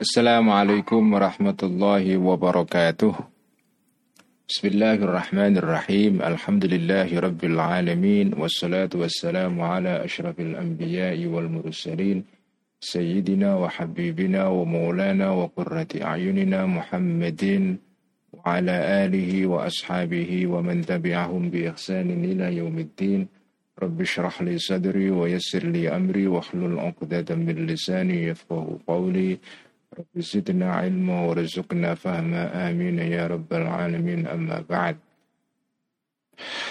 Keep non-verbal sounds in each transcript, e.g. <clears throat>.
السلام عليكم ورحمة الله وبركاته. بسم الله الرحمن الرحيم. الحمد لله رب العالمين والصلاة والسلام على أشرف الأنبياء والمرسلين سيدنا وحبيبنا ومولانا وقرة أعيننا محمد وعلى آله وأصحابه ومن تبعهم بإحسان إلى يوم الدين. رب اشرح لي صدري ويسر لي أمري واحلل عقدة من لساني يفقه قولي. زدنا علما ورزقنا فهما آمين يا رب العالمين أما بعد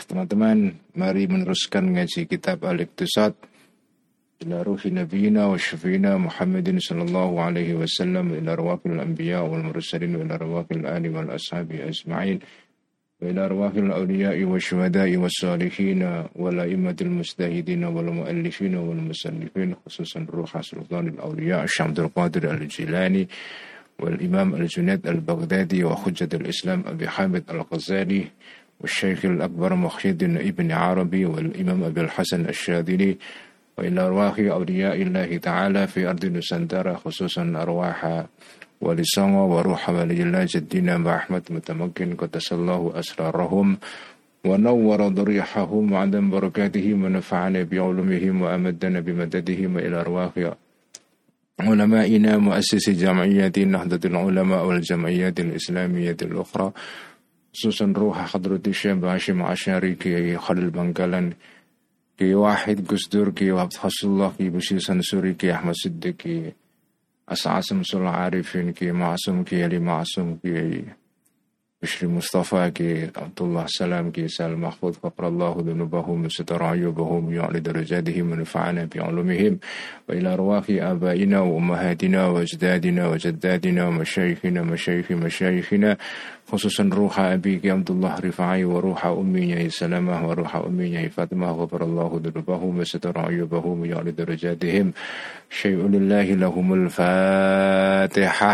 Teman-teman, mari meneruskan ngaji kitab Al-Iqtisad ila ruhi nabiyina wa syafina Muhammadin sallallahu alaihi wasallam ila rawakil anbiya wal mursalin ila rawakil ali wal ashabi ajma'in وإلى أرواح الأولياء والشهداء والصالحين والأئمة المجتهدين والمؤلفين والمسلفين خصوصا روح سلطان الأولياء الشيخ عبد القادر الجيلاني والإمام الجنيد البغدادي وحجة الإسلام أبي حامد الغزالي والشيخ الأكبر الدين ابن عربي والإمام أبي الحسن الشاذلي وإلى أرواح أولياء الله تعالى في أرض نسندرة خصوصا أرواح ولسانه وروح ولي الله جدنا بأحمد متمكن قدس الله أسرارهم ونور ضريحهم وعدم بركاتهم ونفعنا بعلومهم وأمدنا بمددهم إلى أرواح علمائنا مؤسس جمعية نهضة العلماء والجمعيات الإسلامية الأخرى خصوصا روح حضرة الشيخ هاشم عشاري كي خلل بنقلن كي واحد قصدور كي وعبد الله كي بشير سنسوري كي أحمد Asa asem arifin ki masum ki li masum ki. بشری مصطفی کې عبدالله السلام کې سال محفوظ فقر الله ذنوبهم وستر عيوبهم يعلى درجاتهم ونفعنا بعلومهم وإلى أرواح آبائنا وأمهاتنا وأجدادنا وجدادنا ومشايخنا مشايخ مشايخنا خصوصا روح أبيك عبد الله رفاعي وروح أمي يا سلامة وروح أمي يا فاطمة غفر الله ذنوبهم وستر عيوبهم ويعلى درجاتهم شيء لله لهم الفاتحة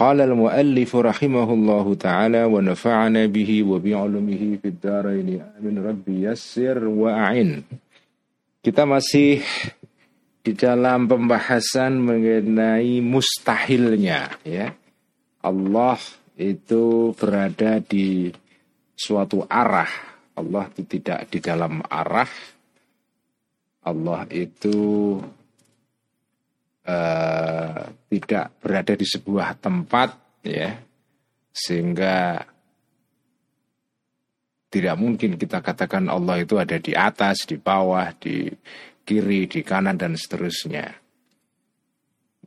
قال المؤلف رحمه الله تعالى ونفعنا به وبعلمه في الدارين amin rabbi yassir wa a'in kita masih di dalam pembahasan mengenai mustahilnya ya Allah itu berada di suatu arah Allah itu tidak di dalam arah Allah itu uh, tidak berada di sebuah tempat ya sehingga tidak mungkin kita katakan Allah itu ada di atas, di bawah, di kiri, di kanan dan seterusnya.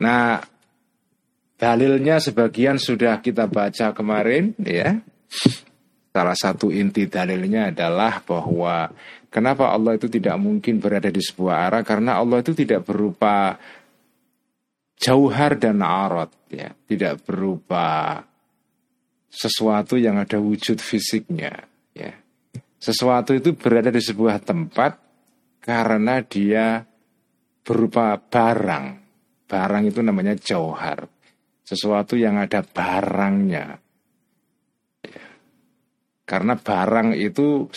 Nah, dalilnya sebagian sudah kita baca kemarin ya. Salah satu inti dalilnya adalah bahwa kenapa Allah itu tidak mungkin berada di sebuah arah karena Allah itu tidak berupa jauhar dan arot ya. Tidak berupa sesuatu yang ada wujud fisiknya ya. Sesuatu itu berada di sebuah tempat karena dia berupa barang. Barang itu namanya jauhar. Sesuatu yang ada barangnya. Ya. karena barang itu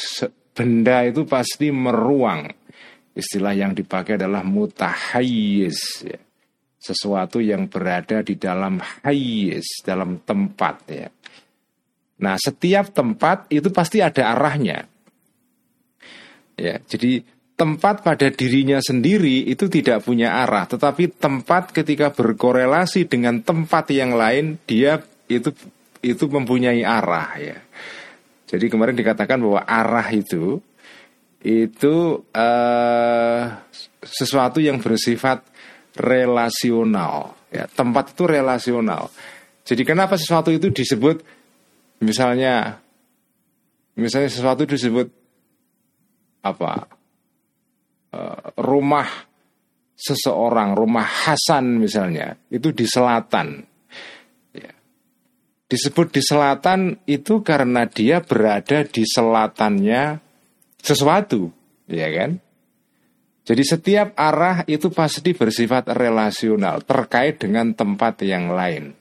benda itu pasti meruang. Istilah yang dipakai adalah mutahayiz ya sesuatu yang berada di dalam hayis, dalam tempat ya. Nah, setiap tempat itu pasti ada arahnya. Ya, jadi tempat pada dirinya sendiri itu tidak punya arah, tetapi tempat ketika berkorelasi dengan tempat yang lain dia itu itu mempunyai arah ya. Jadi kemarin dikatakan bahwa arah itu itu uh, sesuatu yang bersifat relasional. Ya, tempat itu relasional. Jadi kenapa sesuatu itu disebut misalnya misalnya sesuatu disebut apa? Uh, rumah seseorang rumah Hasan misalnya itu di selatan ya. disebut di selatan itu karena dia berada di selatannya sesuatu ya kan jadi setiap arah itu pasti bersifat relasional terkait dengan tempat yang lain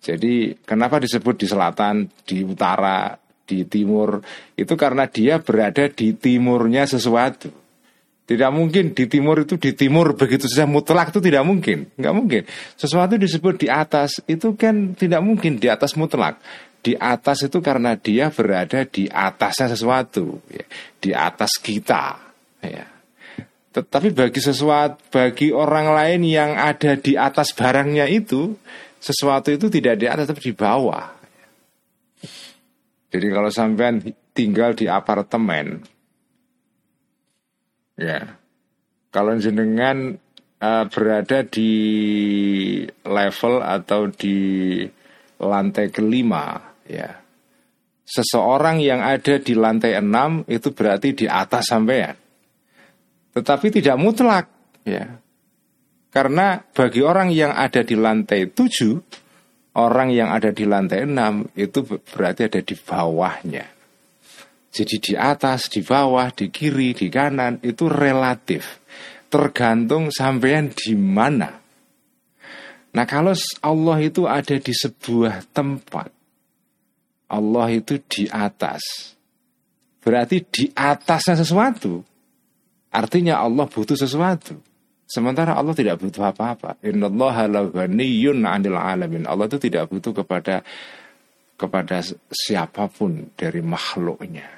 jadi kenapa disebut di selatan di utara di timur itu karena dia berada di timurnya sesuatu tidak mungkin di timur itu di timur begitu saja mutlak itu tidak mungkin, nggak mungkin. Sesuatu disebut di atas itu kan tidak mungkin di atas mutlak. Di atas itu karena dia berada di atasnya sesuatu, ya. di atas kita. Ya. Tetapi bagi sesuatu, bagi orang lain yang ada di atas barangnya itu, sesuatu itu tidak di atas tapi di bawah. Jadi kalau sampean tinggal di apartemen, Ya. Kalau jenengan uh, berada di level atau di lantai kelima, ya. Seseorang yang ada di lantai enam itu berarti di atas sampean. Tetapi tidak mutlak, ya. Karena bagi orang yang ada di lantai tujuh, orang yang ada di lantai enam itu berarti ada di bawahnya. Jadi di atas, di bawah, di kiri, di kanan itu relatif. Tergantung sampean di mana. Nah kalau Allah itu ada di sebuah tempat, Allah itu di atas. Berarti di atasnya sesuatu. Artinya Allah butuh sesuatu. Sementara Allah tidak butuh apa-apa. Innallaha ghaniyun 'anil alamin. Allah itu tidak butuh kepada kepada siapa pun dari makhluknya.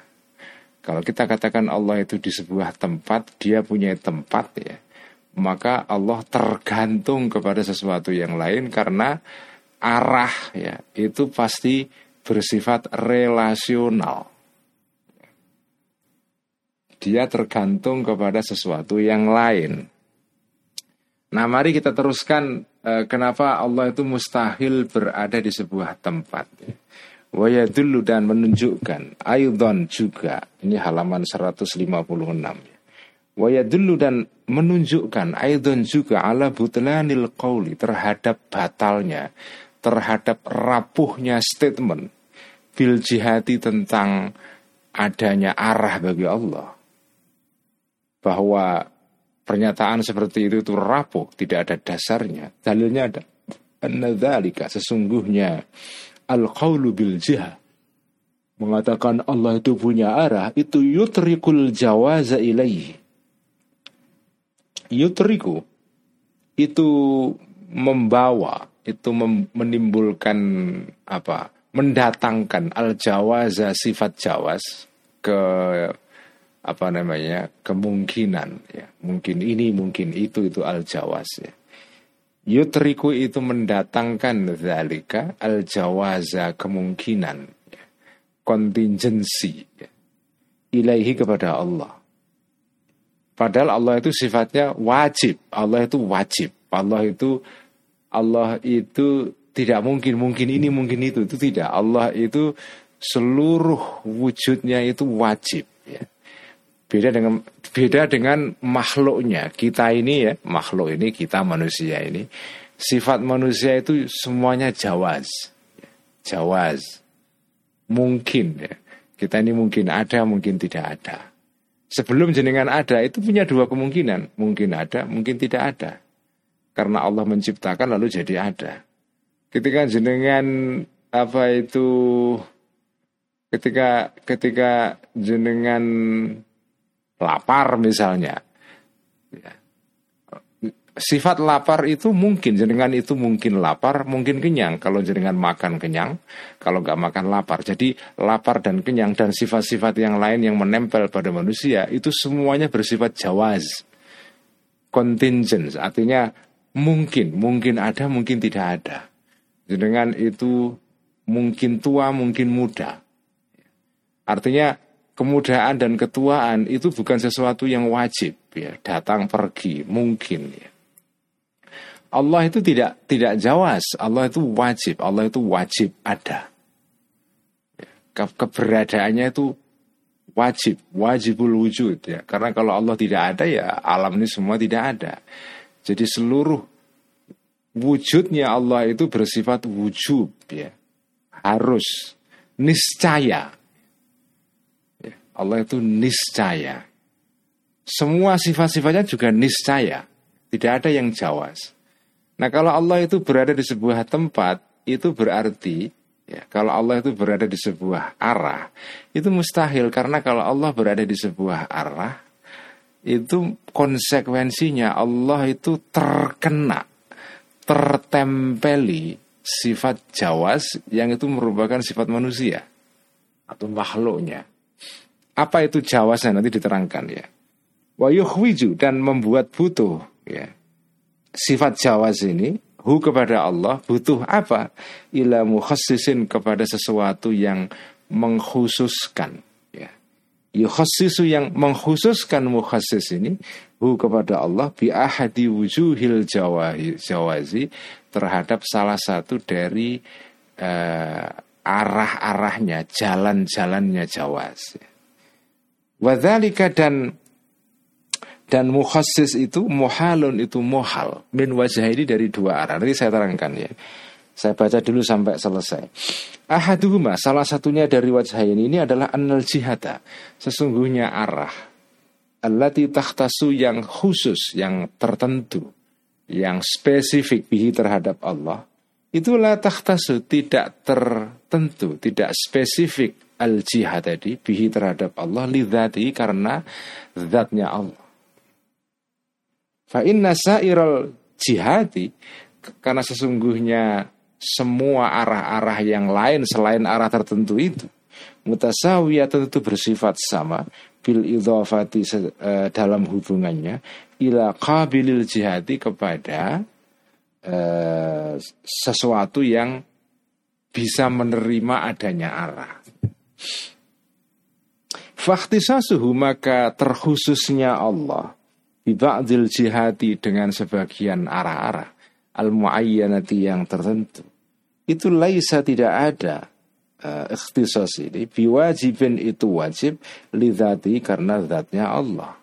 Kalau kita katakan Allah itu di sebuah tempat, dia punya tempat ya, maka Allah tergantung kepada sesuatu yang lain karena arah ya itu pasti bersifat relasional. Dia tergantung kepada sesuatu yang lain. Nah, mari kita teruskan eh, kenapa Allah itu mustahil berada di sebuah tempat. Ya. Wayadullu dan menunjukkan Ayudon juga Ini halaman 156 Wayadullu dan menunjukkan Ayudon juga ala butlanil qawli Terhadap batalnya Terhadap rapuhnya statement Bil jihati tentang Adanya arah bagi Allah. Bahwa Pernyataan seperti itu itu rapuh Tidak ada dasarnya. Dalilnya ada. Annadzalika sesungguhnya al-qawlu bil jihah mengatakan Allah itu punya arah itu yutrikul jawaza ilaihi. Yutriku itu membawa itu menimbulkan apa mendatangkan al jawaza sifat jawaz ke apa namanya kemungkinan ya mungkin ini mungkin itu itu al jawaz ya Yutriku itu mendatangkan zalika al-jawaza kemungkinan ya, kontingensi ya, ilaihi kepada Allah. Padahal Allah itu sifatnya wajib. Allah itu wajib. Allah itu Allah itu tidak mungkin mungkin ini mungkin itu itu tidak. Allah itu seluruh wujudnya itu wajib ya. Beda dengan beda dengan makhluknya. Kita ini ya, makhluk ini kita manusia ini. Sifat manusia itu semuanya jawaz. Jawaz. Mungkin ya. Kita ini mungkin ada, mungkin tidak ada. Sebelum jenengan ada itu punya dua kemungkinan. Mungkin ada, mungkin tidak ada. Karena Allah menciptakan lalu jadi ada. Ketika jenengan apa itu ketika ketika jenengan lapar misalnya. Ya. Sifat lapar itu mungkin, jenengan itu mungkin lapar, mungkin kenyang. Kalau jenengan makan kenyang, kalau nggak makan lapar. Jadi lapar dan kenyang dan sifat-sifat yang lain yang menempel pada manusia itu semuanya bersifat jawaz. Contingent, artinya mungkin, mungkin ada, mungkin tidak ada. Jenengan itu mungkin tua, mungkin muda. Artinya kemudaan dan ketuaan itu bukan sesuatu yang wajib ya datang pergi mungkin ya Allah itu tidak tidak jawas Allah itu wajib Allah itu wajib ada ya, Ke, keberadaannya itu wajib, wajibul wujud ya. Karena kalau Allah tidak ada ya alam ini semua tidak ada. Jadi seluruh wujudnya Allah itu bersifat wujub ya. Harus niscaya. Ya, Allah itu niscaya. Semua sifat-sifatnya juga niscaya. Tidak ada yang jawas. Nah kalau Allah itu berada di sebuah tempat, itu berarti Ya, kalau Allah itu berada di sebuah arah, itu mustahil karena kalau Allah berada di sebuah arah, itu konsekuensinya Allah itu terkena, tertempeli sifat jawas yang itu merupakan sifat manusia atau makhluknya. Apa itu jawasnya nanti diterangkan ya. Wayuhwiju dan membuat butuh ya. Sifat jawas ini hu kepada Allah butuh apa? Ila mukhassisin kepada sesuatu yang mengkhususkan ya. Yukhassisu yang mengkhususkan mukhassis ini hu kepada Allah bi ahadi wujuhil jawazi terhadap salah satu dari uh, arah-arahnya, jalan-jalannya jawaz. Wadhalika dan dan mukhassis itu muhalun itu muhal min wajah ini dari dua arah. Nanti saya terangkan ya. Saya baca dulu sampai selesai. Ahaduhuma salah satunya dari wajah ini, adalah anal jihada. Sesungguhnya arah. Allati takhtasu yang khusus, yang tertentu, yang spesifik bihi terhadap Allah. Itulah takhtasu tidak tertentu, tidak spesifik al jihad tadi bihi terhadap Allah lidhati karena zatnya Allah. Fa inna sa'iral jihadi karena sesungguhnya semua arah-arah yang lain selain arah tertentu itu. Mutasawiyah tentu bersifat sama. Bil idhafati uh, dalam hubungannya. Ila qabilil jihadi kepada uh, sesuatu yang bisa menerima adanya arah. Faktisasuhu maka terkhususnya Allah. Biba'dil jihadi dengan sebagian arah-arah. Al-muayyanati yang tertentu itu laisa tidak ada uh, ikhtisas ini biwajibin itu wajib lidhati karena zatnya Allah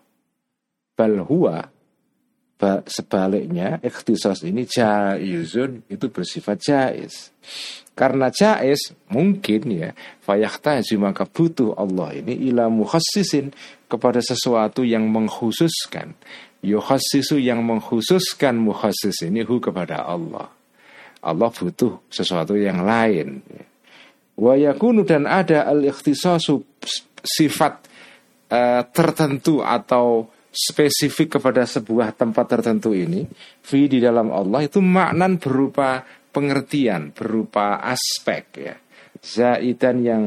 bal huwa sebaliknya ikhtisas ini jaizun itu bersifat jaiz karena jais mungkin ya fayahtaju maka butuh Allah ini ila mukhassisin kepada sesuatu yang mengkhususkan. Yukhassisu yang mengkhususkan mukhassis ini hu kepada Allah. Allah butuh sesuatu yang lain. Wa yakunu dan ada al-ikhtisasu sifat uh, tertentu atau spesifik kepada sebuah tempat tertentu ini fi di dalam Allah itu maknan berupa pengertian berupa aspek ya. Zaidan yang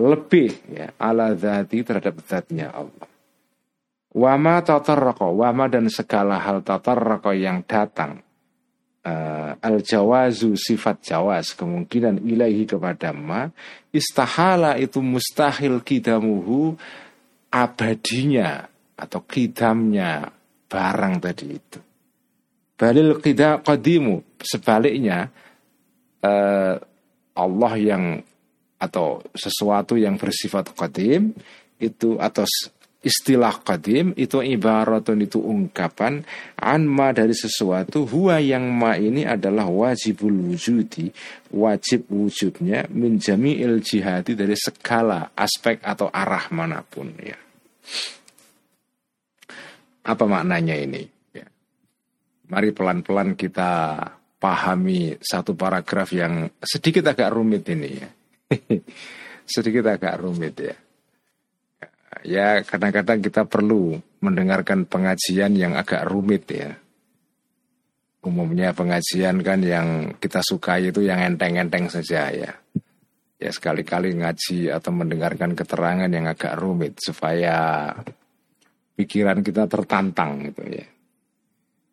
lebih ya ala zati terhadap zatnya Allah. Wama tatarraqa wama dan segala hal tatarraqa yang datang uh, al jawazu sifat jawaz kemungkinan ilahi kepada ma istahala itu mustahil kidamuhu abadinya atau kidamnya barang tadi itu. Balil qida qadimu sebaliknya uh, Allah yang atau sesuatu yang bersifat qadim itu atau istilah qadim itu ibaratun itu ungkapan anma dari sesuatu huwa yang ma ini adalah wajibul wujudi wajib wujudnya menjami il jihadi dari segala aspek atau arah mana pun ya apa maknanya ini Mari pelan-pelan kita pahami satu paragraf yang sedikit agak rumit ini ya. <laughs> sedikit agak rumit ya. Ya kadang-kadang kita perlu mendengarkan pengajian yang agak rumit ya. Umumnya pengajian kan yang kita sukai itu yang enteng-enteng saja ya. Ya sekali-kali ngaji atau mendengarkan keterangan yang agak rumit supaya pikiran kita tertantang gitu ya.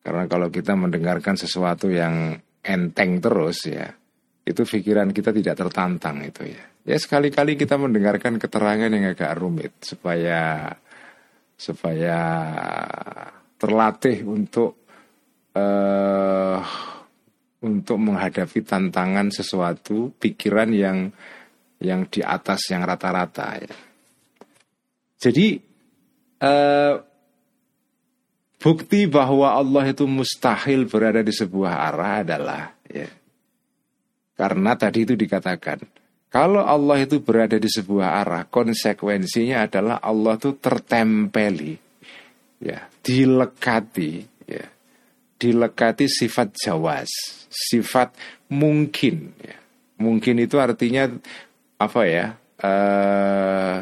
Karena kalau kita mendengarkan sesuatu yang enteng terus ya, itu pikiran kita tidak tertantang itu ya. Ya sekali-kali kita mendengarkan keterangan yang agak rumit supaya supaya terlatih untuk uh, untuk menghadapi tantangan sesuatu pikiran yang yang di atas yang rata-rata ya. Jadi uh, bukti bahwa Allah itu mustahil berada di sebuah arah adalah ya, karena tadi itu dikatakan kalau Allah itu berada di sebuah arah, konsekuensinya adalah Allah itu tertempeli, ya, dilekati, ya, dilekati sifat jawas, sifat mungkin, ya. Mungkin itu artinya apa ya? Uh,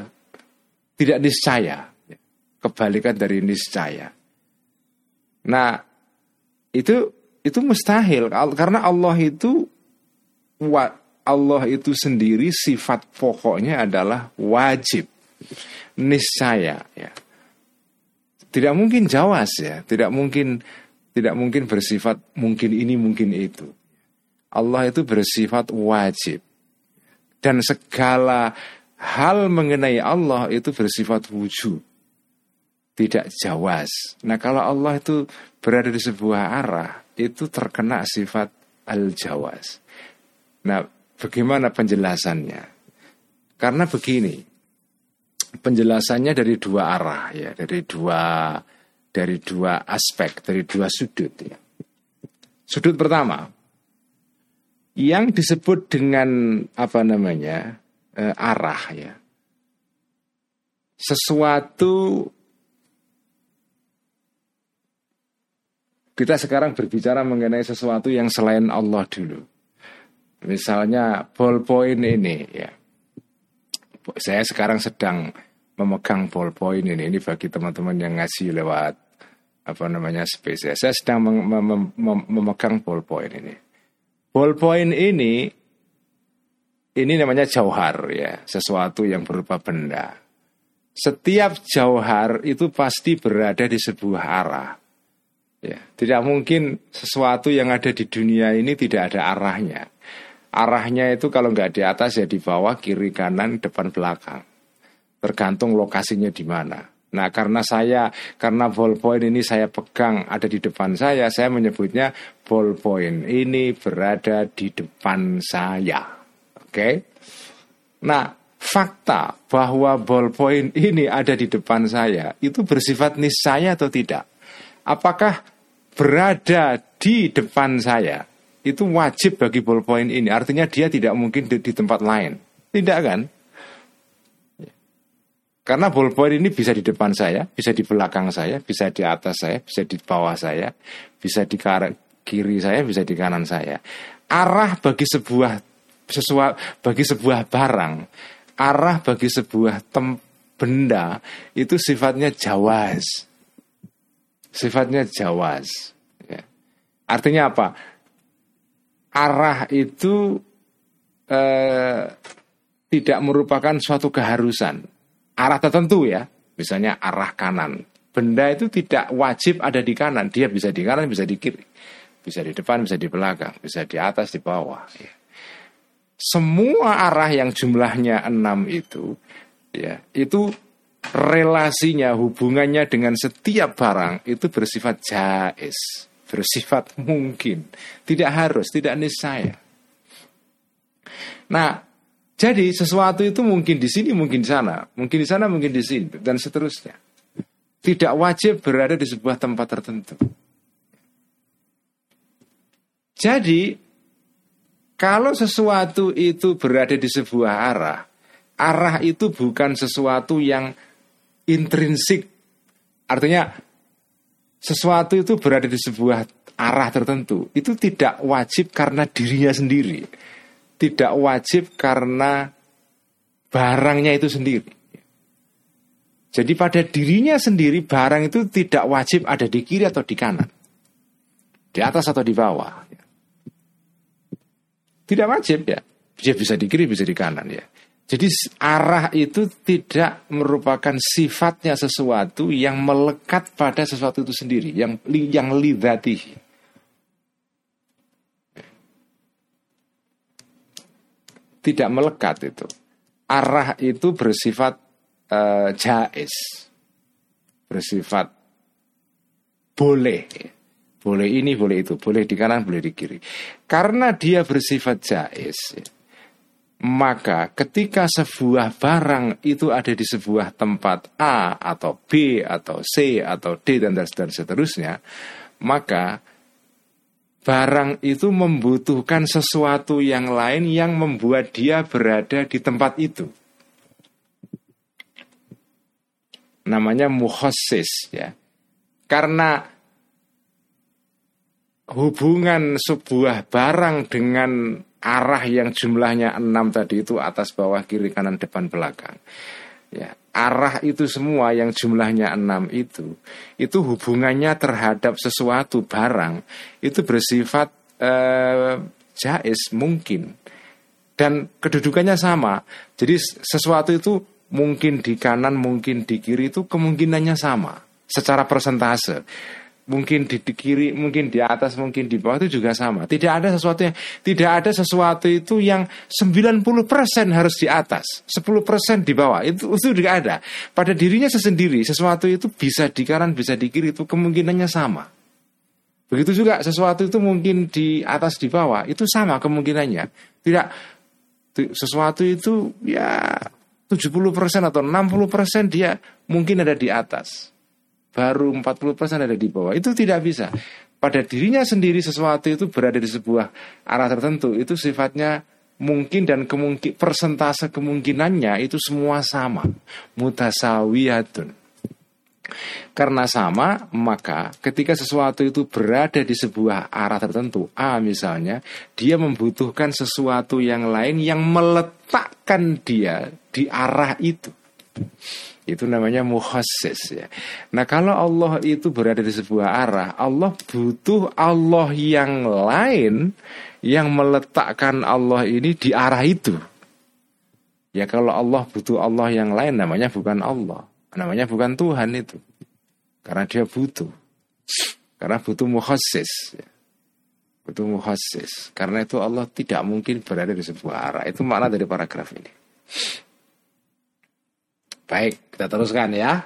tidak niscaya, ya. kebalikan dari niscaya. Nah, itu itu mustahil karena Allah itu Allah itu sendiri sifat pokoknya adalah wajib. Niscaya ya. Tidak mungkin jawas ya. Tidak mungkin tidak mungkin bersifat mungkin ini mungkin itu. Allah itu bersifat wajib. Dan segala hal mengenai Allah itu bersifat wujud. Tidak jawas. Nah kalau Allah itu berada di sebuah arah itu terkena sifat al-jawas. Nah, bagaimana penjelasannya? Karena begini, penjelasannya dari dua arah ya, dari dua dari dua aspek, dari dua sudut ya. Sudut pertama, yang disebut dengan apa namanya eh, arah ya, sesuatu kita sekarang berbicara mengenai sesuatu yang selain Allah dulu. Misalnya ballpoint ini ya. Saya sekarang sedang memegang ballpoint ini. Ini bagi teman-teman yang ngasih lewat apa namanya space. Saya sedang mem mem mem memegang ballpoint ini. Ballpoint ini ini namanya jauhar ya, sesuatu yang berupa benda. Setiap jauhar itu pasti berada di sebuah arah. Ya, tidak mungkin sesuatu yang ada di dunia ini tidak ada arahnya. Arahnya itu kalau nggak di atas ya di bawah, kiri, kanan, depan, belakang. Tergantung lokasinya di mana. Nah karena saya, karena ballpoint ini saya pegang ada di depan saya, saya menyebutnya ballpoint ini berada di depan saya. Oke? Okay? Nah fakta bahwa ballpoint ini ada di depan saya itu bersifat niscaya atau tidak? Apakah berada di depan saya itu wajib bagi ballpoint ini. Artinya dia tidak mungkin di, di tempat lain. Tidak kan? Karena ballpoint ini bisa di depan saya, bisa di belakang saya, bisa di atas saya, bisa di bawah saya, bisa di kiri saya, bisa di kanan saya. Arah bagi sebuah sesuatu bagi sebuah barang, arah bagi sebuah tem, benda itu sifatnya jawas. Sifatnya jawas. Ya. Artinya apa? Arah itu eh, tidak merupakan suatu keharusan. Arah tertentu ya, misalnya arah kanan. Benda itu tidak wajib ada di kanan, dia bisa di kanan, bisa di kiri. Bisa di depan, bisa di belakang, bisa di atas, di bawah. Ya. Semua arah yang jumlahnya enam itu, ya itu relasinya, hubungannya dengan setiap barang itu bersifat jais bersifat mungkin, tidak harus, tidak niscaya. Nah, jadi sesuatu itu mungkin di sini, mungkin di sana, mungkin di sana, mungkin di sini, dan seterusnya. Tidak wajib berada di sebuah tempat tertentu. Jadi, kalau sesuatu itu berada di sebuah arah, arah itu bukan sesuatu yang intrinsik. Artinya sesuatu itu berada di sebuah arah tertentu, itu tidak wajib karena dirinya sendiri. Tidak wajib karena barangnya itu sendiri. Jadi pada dirinya sendiri barang itu tidak wajib ada di kiri atau di kanan. Di atas atau di bawah. Tidak wajib ya. Dia bisa di kiri, bisa di kanan ya. Jadi arah itu tidak merupakan sifatnya sesuatu yang melekat pada sesuatu itu sendiri, yang yang lidati. Tidak melekat itu. Arah itu bersifat uh, jais, bersifat boleh, boleh ini, boleh itu, boleh di kanan, boleh di kiri. Karena dia bersifat jais, maka ketika sebuah barang itu ada di sebuah tempat A atau B atau C atau D dan, dan seterusnya, maka barang itu membutuhkan sesuatu yang lain yang membuat dia berada di tempat itu. Namanya muhossis ya. Karena hubungan sebuah barang dengan arah yang jumlahnya enam tadi itu atas bawah kiri kanan depan belakang. Ya, arah itu semua yang jumlahnya enam itu, itu hubungannya terhadap sesuatu barang itu bersifat eh, jais mungkin dan kedudukannya sama. Jadi sesuatu itu mungkin di kanan, mungkin di kiri itu kemungkinannya sama secara persentase mungkin di, di kiri, mungkin di atas, mungkin di bawah itu juga sama. Tidak ada sesuatu yang tidak ada sesuatu itu yang 90% harus di atas, 10% di bawah. Itu itu tidak ada. Pada dirinya sendiri sesuatu itu bisa di kanan, bisa di kiri itu kemungkinannya sama. Begitu juga sesuatu itu mungkin di atas di bawah, itu sama kemungkinannya. Tidak sesuatu itu ya 70% atau 60% dia mungkin ada di atas baru 40% ada di bawah. Itu tidak bisa. Pada dirinya sendiri sesuatu itu berada di sebuah arah tertentu, itu sifatnya mungkin dan kemungkin persentase kemungkinannya itu semua sama. Mutasawiyatun. Karena sama, maka ketika sesuatu itu berada di sebuah arah tertentu, A misalnya, dia membutuhkan sesuatu yang lain yang meletakkan dia di arah itu. Itu namanya muhassis ya. Nah kalau Allah itu berada di sebuah arah, Allah butuh Allah yang lain yang meletakkan Allah ini di arah itu. Ya kalau Allah butuh Allah yang lain namanya bukan Allah, namanya bukan Tuhan itu. Karena dia butuh. Karena butuh muhassis. Ya. Butuh muhassis. Karena itu Allah tidak mungkin berada di sebuah arah. Itu makna dari paragraf ini. Baik, kita teruskan ya.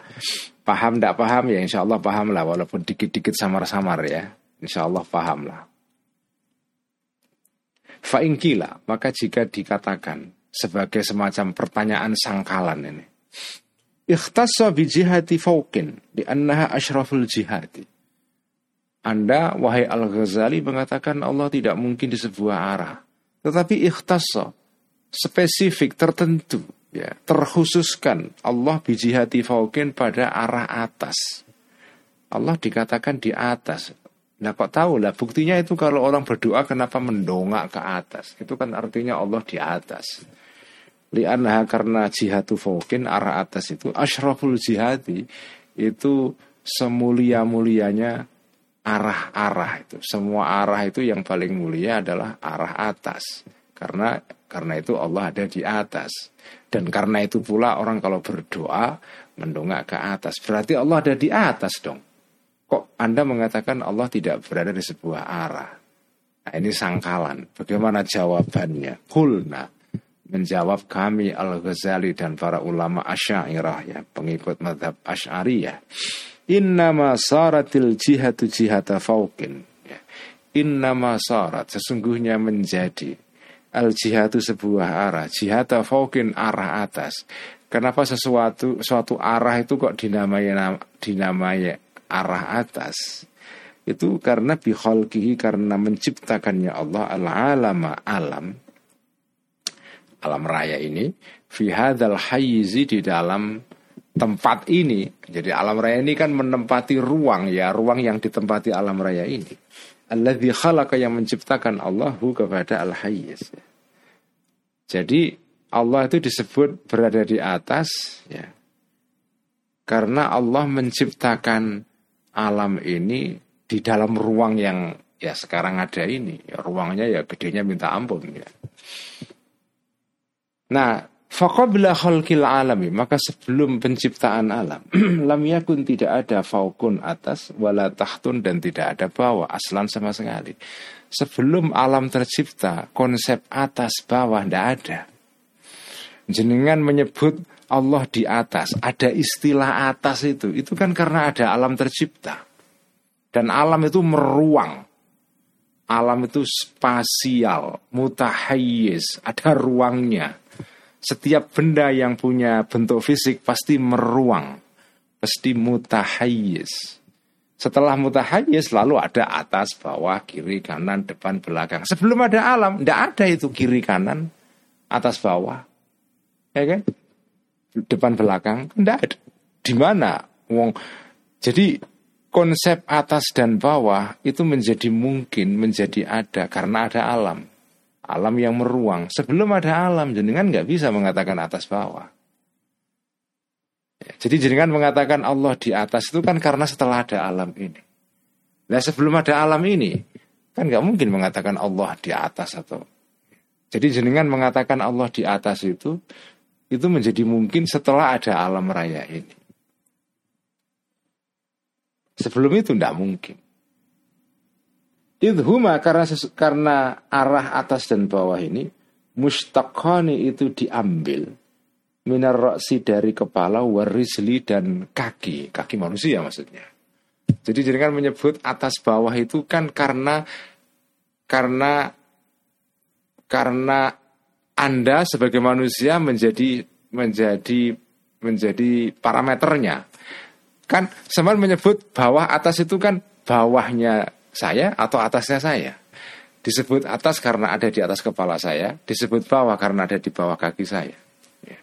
Paham tidak paham ya insya Allah paham lah walaupun dikit-dikit samar-samar ya. Insya Allah paham lah. Fa'ingkila, maka jika dikatakan sebagai semacam pertanyaan sangkalan ini. Ikhtassa bi jihati fauqin di annaha asyraful jihati. Anda, wahai Al-Ghazali, mengatakan Allah tidak mungkin di sebuah arah. Tetapi ikhtassa, spesifik, tertentu ya terkhususkan Allah bijihati faukin pada arah atas. Allah dikatakan di atas. Nah kok tahu lah buktinya itu kalau orang berdoa kenapa mendongak ke atas. Itu kan artinya Allah di atas. Lianah karena jihatu faukin arah atas itu asyraful jihati itu semulia-mulianya arah-arah itu. Semua arah itu yang paling mulia adalah arah atas. Karena karena itu Allah ada di atas. Dan karena itu pula orang kalau berdoa mendongak ke atas. Berarti Allah ada di atas dong. Kok Anda mengatakan Allah tidak berada di sebuah arah? Nah, ini sangkalan. Bagaimana jawabannya? Kulna menjawab kami Al-Ghazali dan para ulama Asy'ariyah ya, pengikut madhab Asy'ariyah. Innama saratil jihatu jihata fauqin. Ya. Innama sarat sesungguhnya menjadi Al jihadu sebuah arah, jihada faukin arah atas. Kenapa sesuatu suatu arah itu kok dinamai dinamai arah atas? Itu karena bikhalqihi karena menciptakannya Allah al-alama alam alam raya ini fi hadzal hayyizi di dalam tempat ini. Jadi alam raya ini kan menempati ruang ya, ruang yang ditempati alam raya ini. Alladzi khalaqa yang menciptakan Allahu kepada Al-Hayyiz. Jadi Allah itu disebut berada di atas ya. Karena Allah menciptakan alam ini di dalam ruang yang ya sekarang ada ini. Ya, ruangnya ya gedenya minta ampun ya. Nah, Faqabla khalqil alami Maka sebelum penciptaan alam <clears throat> Lam yakun tidak ada faukun atas Wala tahtun dan tidak ada bawah Aslan sama sekali. Sebelum alam tercipta Konsep atas bawah tidak ada. Jenengan menyebut Allah di atas Ada istilah atas itu. Itu kan karena ada alam tercipta. Dan alam itu meruang. Alam itu spasial, mutahayyiz, ada ruangnya. Setiap benda yang punya bentuk fisik pasti meruang, pasti mutahayyiz. Setelah mutahayyiz lalu ada atas, bawah, kiri, kanan, depan, belakang. Sebelum ada alam, tidak ada itu kiri, kanan, atas, bawah. Ya kan? Depan, belakang, tidak ada. Di mana? Wong. Jadi konsep atas dan bawah itu menjadi mungkin menjadi ada karena ada alam. Alam yang meruang. Sebelum ada alam, jenengan nggak bisa mengatakan atas bawah. Ya, jadi jenengan mengatakan Allah di atas itu kan karena setelah ada alam ini. Nah sebelum ada alam ini, kan nggak mungkin mengatakan Allah di atas atau. Jadi jenengan mengatakan Allah di atas itu, itu menjadi mungkin setelah ada alam raya ini. Sebelum itu tidak mungkin. Idhuma karena karena arah atas dan bawah ini mustaqani itu diambil minar roksi dari kepala warisli dan kaki kaki manusia maksudnya. Jadi kan menyebut atas bawah itu kan karena karena karena anda sebagai manusia menjadi menjadi menjadi parameternya Kan Seman menyebut bawah atas itu kan bawahnya saya atau atasnya saya. Disebut atas karena ada di atas kepala saya, disebut bawah karena ada di bawah kaki saya. Ya.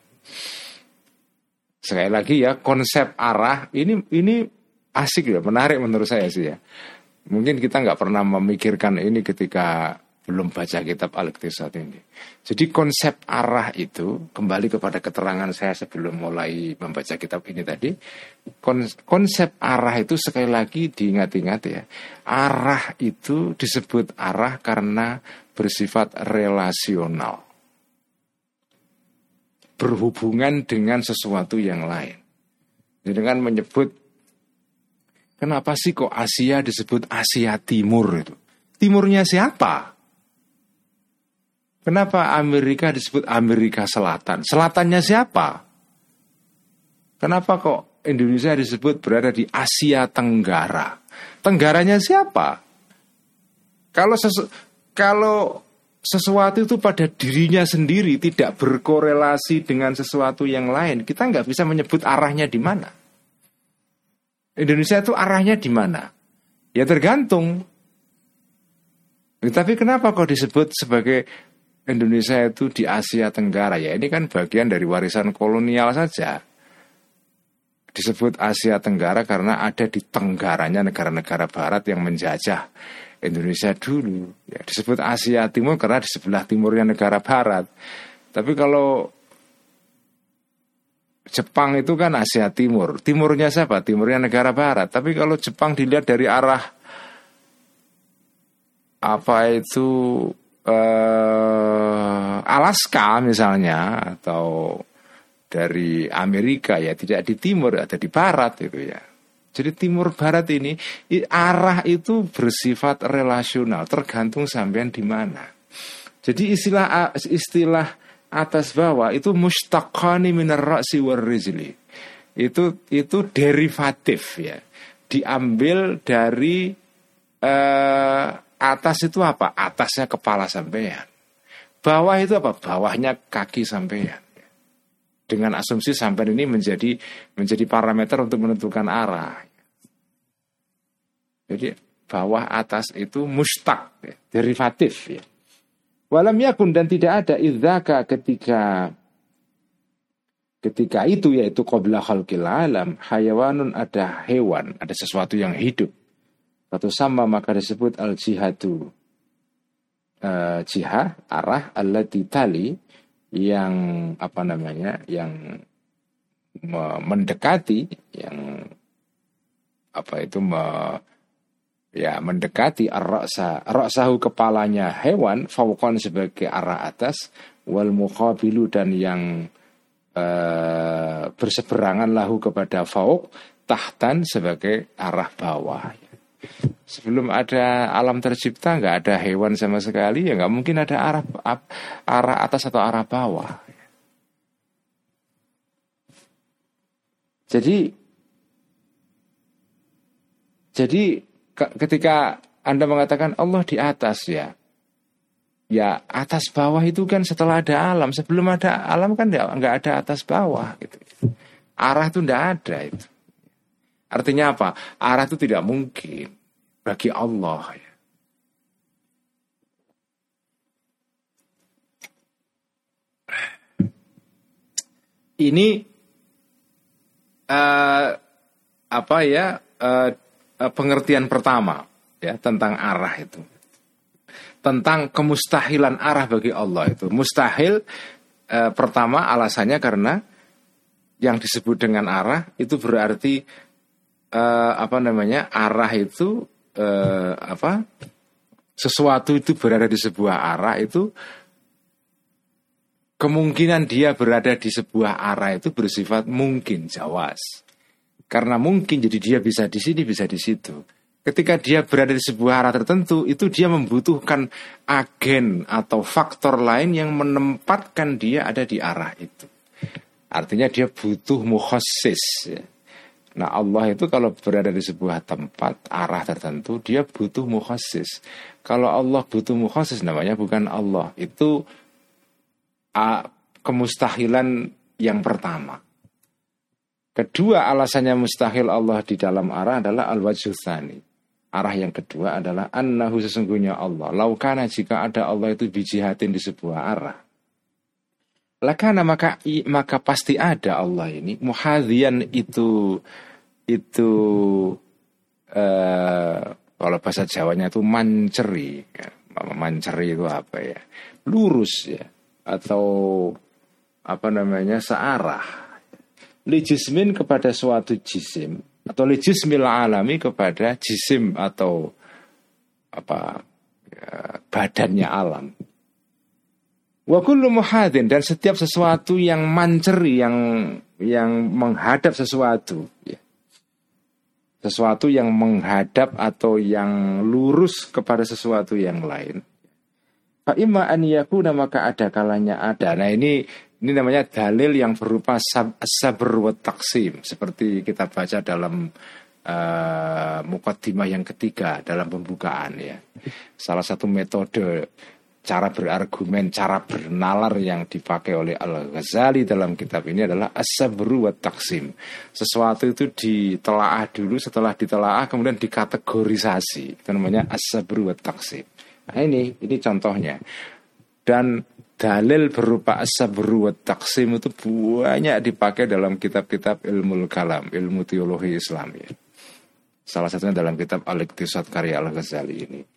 Sekali lagi ya, konsep arah ini ini asik ya, menarik menurut saya sih ya. Mungkin kita nggak pernah memikirkan ini ketika belum baca kitab Al-Iqtisad ini. Jadi konsep arah itu kembali kepada keterangan saya sebelum mulai membaca kitab ini tadi. Konsep arah itu sekali lagi diingat-ingat ya. Arah itu disebut arah karena bersifat relasional. Berhubungan dengan sesuatu yang lain. Jadi kan menyebut Kenapa sih kok Asia disebut Asia Timur itu? Timurnya siapa? Kenapa Amerika disebut Amerika Selatan? Selatannya siapa? Kenapa kok Indonesia disebut berada di Asia Tenggara? Tenggaranya siapa? Kalau sesu kalau sesuatu itu pada dirinya sendiri tidak berkorelasi dengan sesuatu yang lain, kita nggak bisa menyebut arahnya di mana. Indonesia itu arahnya di mana? Ya tergantung. Tapi kenapa kok disebut sebagai Indonesia itu di Asia Tenggara ya. Ini kan bagian dari warisan kolonial saja. Disebut Asia Tenggara karena ada di tenggaranya negara-negara Barat yang menjajah Indonesia dulu. Ya, disebut Asia Timur karena di sebelah timurnya negara Barat. Tapi kalau Jepang itu kan Asia Timur. Timurnya siapa? Timurnya negara Barat. Tapi kalau Jepang dilihat dari arah apa itu eh, Alaska misalnya atau dari Amerika ya tidak di timur ada di barat itu ya. Jadi timur barat ini arah itu bersifat relasional tergantung sampean di mana. Jadi istilah istilah atas bawah itu mustaqani minar ra'si rizli. Itu itu derivatif ya. Diambil dari eh, Atas itu apa? Atasnya kepala sampean. Bawah itu apa? Bawahnya kaki sampean. Dengan asumsi sampean ini menjadi menjadi parameter untuk menentukan arah. Jadi bawah atas itu mustaq, ya, derivatif ya. Walam yakun dan tidak ada idzaka ketika ketika itu yaitu qabla khalqil alam hayawanun ada hewan, ada sesuatu yang hidup atau sama maka disebut al jihadu uh, jihad arah allati tali yang apa namanya yang mendekati yang apa itu me, ya mendekati ar-ra'sa. Ra'sahu kepalanya hewan fauqan sebagai arah atas wal muqabilu dan yang uh, berseberangan lahu kepada fauq tahtan sebagai arah bawah Sebelum ada alam tercipta nggak ada hewan sama sekali ya nggak mungkin ada arah arah atas atau arah bawah. Jadi jadi ketika Anda mengatakan Allah di atas ya. Ya atas bawah itu kan setelah ada alam. Sebelum ada alam kan nggak ada atas bawah gitu. Arah itu tidak ada itu. Artinya apa? Arah itu tidak mungkin bagi Allah. Ya. Ini uh, apa ya uh, pengertian pertama ya tentang arah itu tentang kemustahilan arah bagi Allah itu mustahil uh, pertama alasannya karena yang disebut dengan arah itu berarti uh, apa namanya arah itu uh, apa? Sesuatu itu berada di sebuah arah itu kemungkinan dia berada di sebuah arah itu bersifat mungkin jawas. Karena mungkin jadi dia bisa di sini bisa di situ. Ketika dia berada di sebuah arah tertentu itu dia membutuhkan agen atau faktor lain yang menempatkan dia ada di arah itu. Artinya dia butuh mukhassis ya Nah Allah itu kalau berada di sebuah tempat arah tertentu dia butuh mukhasis. Kalau Allah butuh mukhasis namanya bukan Allah. Itu uh, kemustahilan yang pertama. Kedua alasannya mustahil Allah di dalam arah adalah al-wajhul Arah yang kedua adalah annahu sesungguhnya Allah. Laukana jika ada Allah itu bijihatin di sebuah arah. Lakana maka maka pasti ada Allah ini. Muhadhian itu itu eh, kalau bahasa Jawanya itu manceri. Manceri itu apa ya? Lurus ya atau apa namanya searah. Lijismin kepada suatu jisim atau lijismil alami kepada jisim atau apa ya, badannya alam. Wa kullu muhadin dan setiap sesuatu yang manceri yang yang menghadap sesuatu ya sesuatu yang menghadap atau yang lurus kepada sesuatu yang lain. Pak Ima an yakuna maka ada kalanya ada. Nah ini ini namanya dalil yang berupa sab, sabr wa taksim seperti kita baca dalam uh, mukaddimah yang ketiga dalam pembukaan ya. Salah satu metode cara berargumen, cara bernalar yang dipakai oleh Al-Ghazali dalam kitab ini adalah as-sabru taksim. Sesuatu itu ditelaah dulu, setelah ditelaah kemudian dikategorisasi. Itu namanya as-sabru wa taksim. Nah ini, ini contohnya. Dan dalil berupa as-sabru taksim itu banyak dipakai dalam kitab-kitab ilmu kalam, ilmu teologi Islam ya. Salah satunya dalam kitab Al-Iqtisad karya Al-Ghazali ini.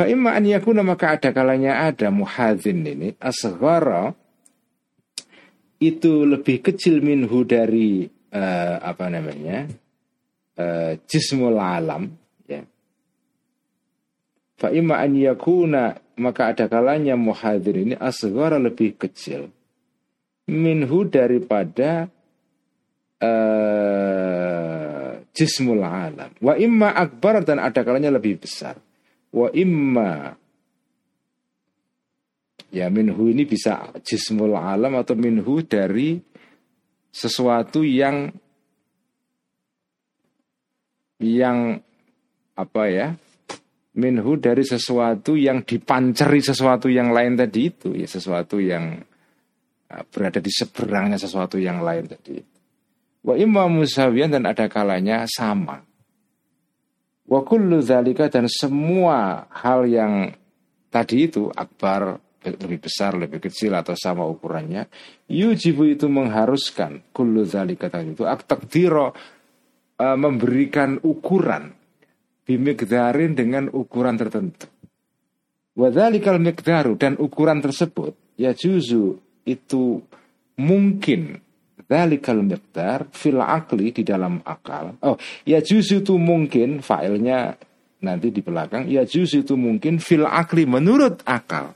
Fa'imma an yakuna maka ada kalanya ada muhadzin ini asghara itu lebih kecil minhu dari uh, apa namanya uh, jismul alam ya. Fa'imma an yakuna maka ada kalanya muhadzin ini asghara lebih kecil minhu daripada uh, jismul alam. Wa imma akbar dan ada kalanya lebih besar wa imma. Ya minhu ini bisa jismul alam atau minhu dari sesuatu yang yang apa ya minhu dari sesuatu yang dipanceri sesuatu yang lain tadi itu. Ya sesuatu yang uh, berada di seberangnya sesuatu yang lain tadi wa imma musawiyan dan ada kalanya sama Wa kullu dzalika dan semua hal yang tadi itu akbar lebih besar, lebih kecil atau sama ukurannya, yujibu itu mengharuskan kullu dzalika tadi itu aktakdiro uh, memberikan ukuran bimigdarin dengan ukuran tertentu. Wadzalikal migdaru dan ukuran tersebut ya juzu itu mungkin Dalikal miqdar fil akli di dalam akal. Oh, ya juz itu mungkin failnya nanti di belakang. Ya juz itu mungkin fil akli menurut akal.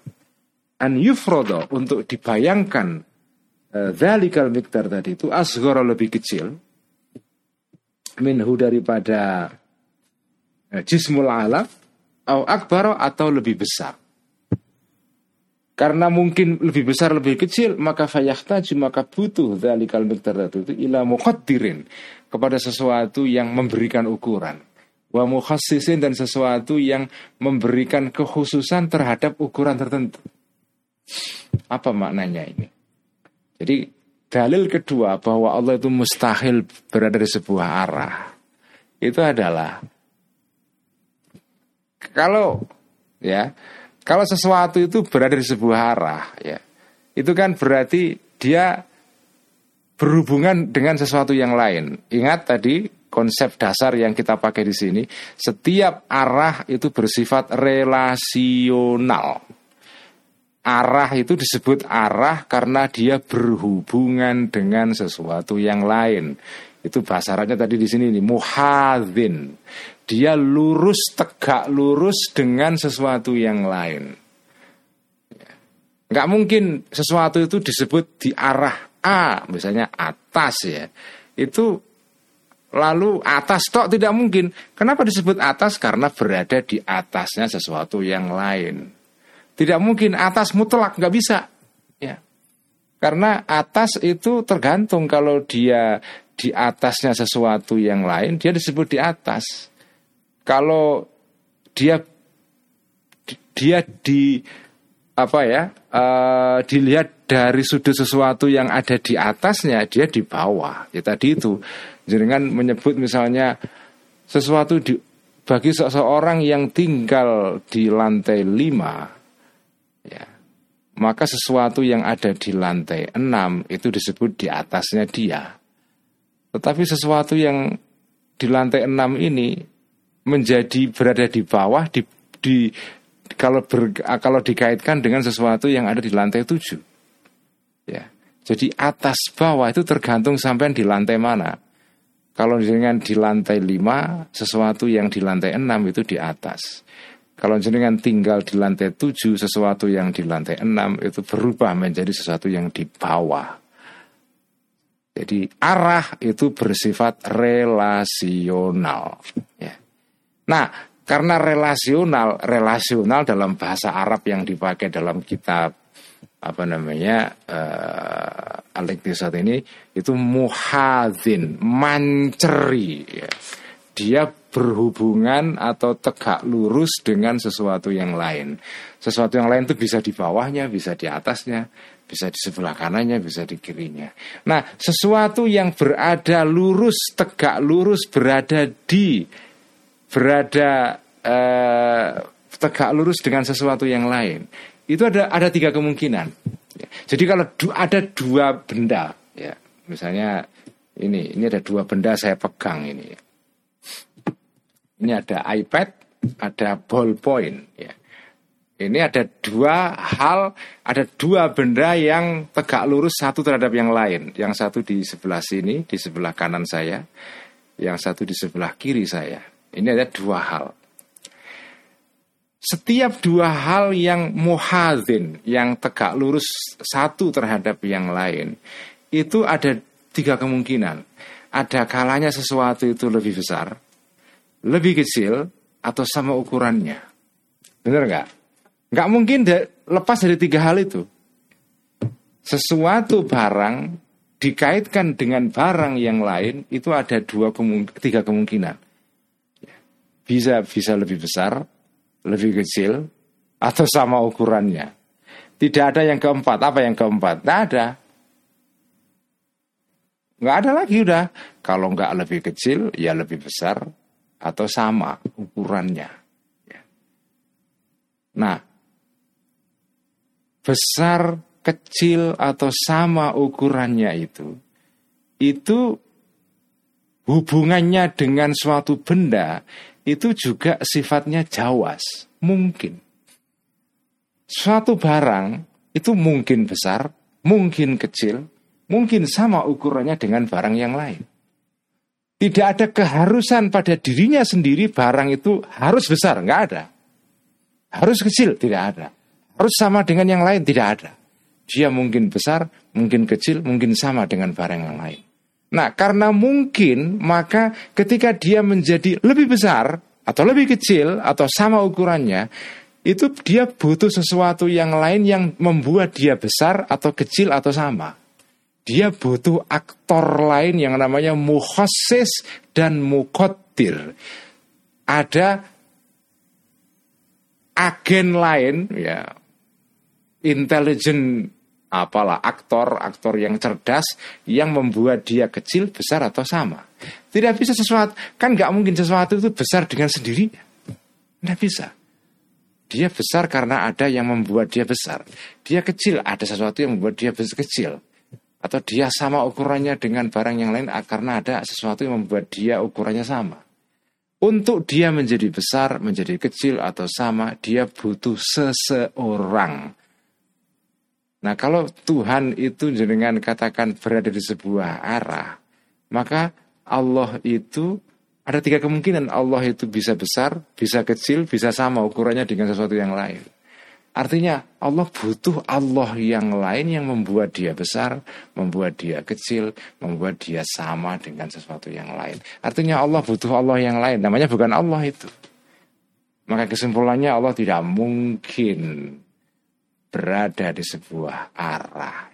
An yufrodo untuk dibayangkan Dalikal uh, miqdar tadi itu asgoro lebih kecil minhu daripada uh, jismul alam atau akbaro atau lebih besar karena mungkin lebih besar lebih kecil maka fayahtaju maka butuh dzalikal miqdar itu ila muqaddirin kepada sesuatu yang memberikan ukuran wa mukhassisin dan sesuatu yang memberikan kekhususan terhadap ukuran tertentu. Apa maknanya ini? Jadi dalil kedua bahwa Allah itu mustahil berada di sebuah arah itu adalah kalau ya kalau sesuatu itu berada di sebuah arah ya itu kan berarti dia berhubungan dengan sesuatu yang lain. Ingat tadi konsep dasar yang kita pakai di sini, setiap arah itu bersifat relasional. Arah itu disebut arah karena dia berhubungan dengan sesuatu yang lain. Itu bahasa Arabnya tadi di sini nih, muhadzin. Dia lurus tegak lurus dengan sesuatu yang lain. Nggak mungkin sesuatu itu disebut di arah A, misalnya atas ya. Itu Lalu atas tok tidak mungkin. Kenapa disebut atas? Karena berada di atasnya sesuatu yang lain. Tidak mungkin atas mutlak nggak bisa. Ya. Karena atas itu tergantung kalau dia di atasnya sesuatu yang lain, dia disebut di atas. Kalau dia dia di apa ya uh, dilihat dari sudut sesuatu yang ada di atasnya dia di bawah ya tadi itu Jenengan menyebut misalnya sesuatu di, bagi seseorang yang tinggal di lantai lima, ya, maka sesuatu yang ada di lantai enam itu disebut di atasnya dia. Tetapi sesuatu yang di lantai enam ini menjadi berada di bawah di, di kalau ber, kalau dikaitkan dengan sesuatu yang ada di lantai tujuh. Ya. Jadi atas bawah itu tergantung sampai di lantai mana. Kalau jenengan di lantai 5, sesuatu yang di lantai 6 itu di atas. Kalau jenengan tinggal di lantai 7, sesuatu yang di lantai 6 itu berubah menjadi sesuatu yang di bawah. Jadi arah itu bersifat relasional. Ya. Nah, karena relasional, relasional dalam bahasa Arab yang dipakai dalam kitab apa namanya uh, Alektisat ini itu muhadzin manceri ya. dia berhubungan atau tegak lurus dengan sesuatu yang lain sesuatu yang lain itu bisa di bawahnya bisa di atasnya bisa di sebelah kanannya bisa di kirinya nah sesuatu yang berada lurus tegak lurus berada di berada uh, tegak lurus dengan sesuatu yang lain itu ada ada tiga kemungkinan. Jadi kalau du, ada dua benda, ya misalnya ini ini ada dua benda saya pegang ini. Ini ada iPad, ada ballpoint, ya. Ini ada dua hal, ada dua benda yang tegak lurus satu terhadap yang lain. Yang satu di sebelah sini, di sebelah kanan saya, yang satu di sebelah kiri saya. Ini ada dua hal setiap dua hal yang muhadzin, yang tegak lurus satu terhadap yang lain, itu ada tiga kemungkinan. Ada kalanya sesuatu itu lebih besar, lebih kecil, atau sama ukurannya. Benar nggak? Nggak mungkin lepas dari tiga hal itu. Sesuatu barang dikaitkan dengan barang yang lain itu ada dua kemung tiga kemungkinan. Bisa bisa lebih besar, lebih kecil atau sama ukurannya. Tidak ada yang keempat. Apa yang keempat? Tidak ada. Nggak ada lagi udah. Kalau nggak lebih kecil, ya lebih besar atau sama ukurannya. Ya. Nah, besar, kecil atau sama ukurannya itu, itu hubungannya dengan suatu benda itu juga sifatnya jawas, mungkin. Suatu barang itu mungkin besar, mungkin kecil, mungkin sama ukurannya dengan barang yang lain. Tidak ada keharusan pada dirinya sendiri barang itu harus besar, nggak ada. Harus kecil, tidak ada. Harus sama dengan yang lain, tidak ada. Dia mungkin besar, mungkin kecil, mungkin sama dengan barang yang lain. Nah, karena mungkin maka ketika dia menjadi lebih besar atau lebih kecil atau sama ukurannya, itu dia butuh sesuatu yang lain yang membuat dia besar atau kecil atau sama. Dia butuh aktor lain yang namanya mukhasis dan mukotir. ada agen lain ya intelijen apalah aktor aktor yang cerdas yang membuat dia kecil besar atau sama. Tidak bisa sesuatu kan nggak mungkin sesuatu itu besar dengan sendirinya tidak bisa. Dia besar karena ada yang membuat dia besar. Dia kecil ada sesuatu yang membuat dia besar kecil. Atau dia sama ukurannya dengan barang yang lain karena ada sesuatu yang membuat dia ukurannya sama. Untuk dia menjadi besar, menjadi kecil atau sama, dia butuh seseorang Nah kalau Tuhan itu dengan katakan berada di sebuah arah, maka Allah itu ada tiga kemungkinan Allah itu bisa besar, bisa kecil, bisa sama ukurannya dengan sesuatu yang lain. Artinya Allah butuh Allah yang lain yang membuat dia besar, membuat dia kecil, membuat dia sama dengan sesuatu yang lain. Artinya Allah butuh Allah yang lain, namanya bukan Allah itu. Maka kesimpulannya Allah tidak mungkin berada di sebuah arah.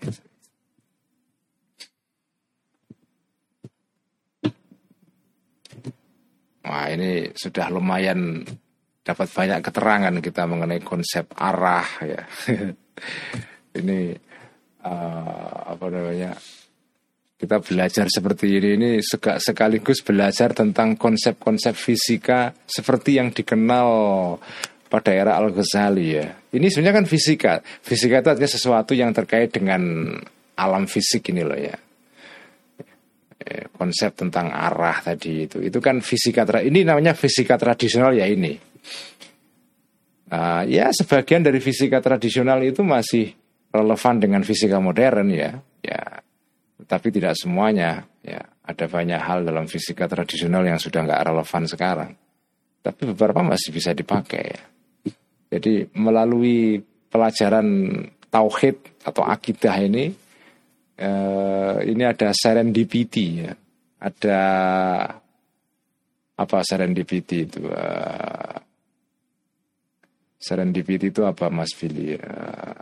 Wah ini sudah lumayan dapat banyak keterangan kita mengenai konsep arah ya. <laughs> ini uh, apa namanya kita belajar seperti ini ini sekaligus belajar tentang konsep-konsep fisika seperti yang dikenal pada era Al-Ghazali ya. Ini sebenarnya kan fisika. Fisika itu artinya sesuatu yang terkait dengan alam fisik ini loh ya. Eh, konsep tentang arah tadi itu. Itu kan fisika ini namanya fisika tradisional ya ini. Uh, ya sebagian dari fisika tradisional itu masih relevan dengan fisika modern ya. Ya. Tapi tidak semuanya ya. Ada banyak hal dalam fisika tradisional yang sudah nggak relevan sekarang. Tapi beberapa masih bisa dipakai ya. Jadi melalui pelajaran tauhid atau akidah ini eh, ini ada serendipity ya. Ada apa serendipity itu? Uh, serendipity itu apa Mas Fili? Uh,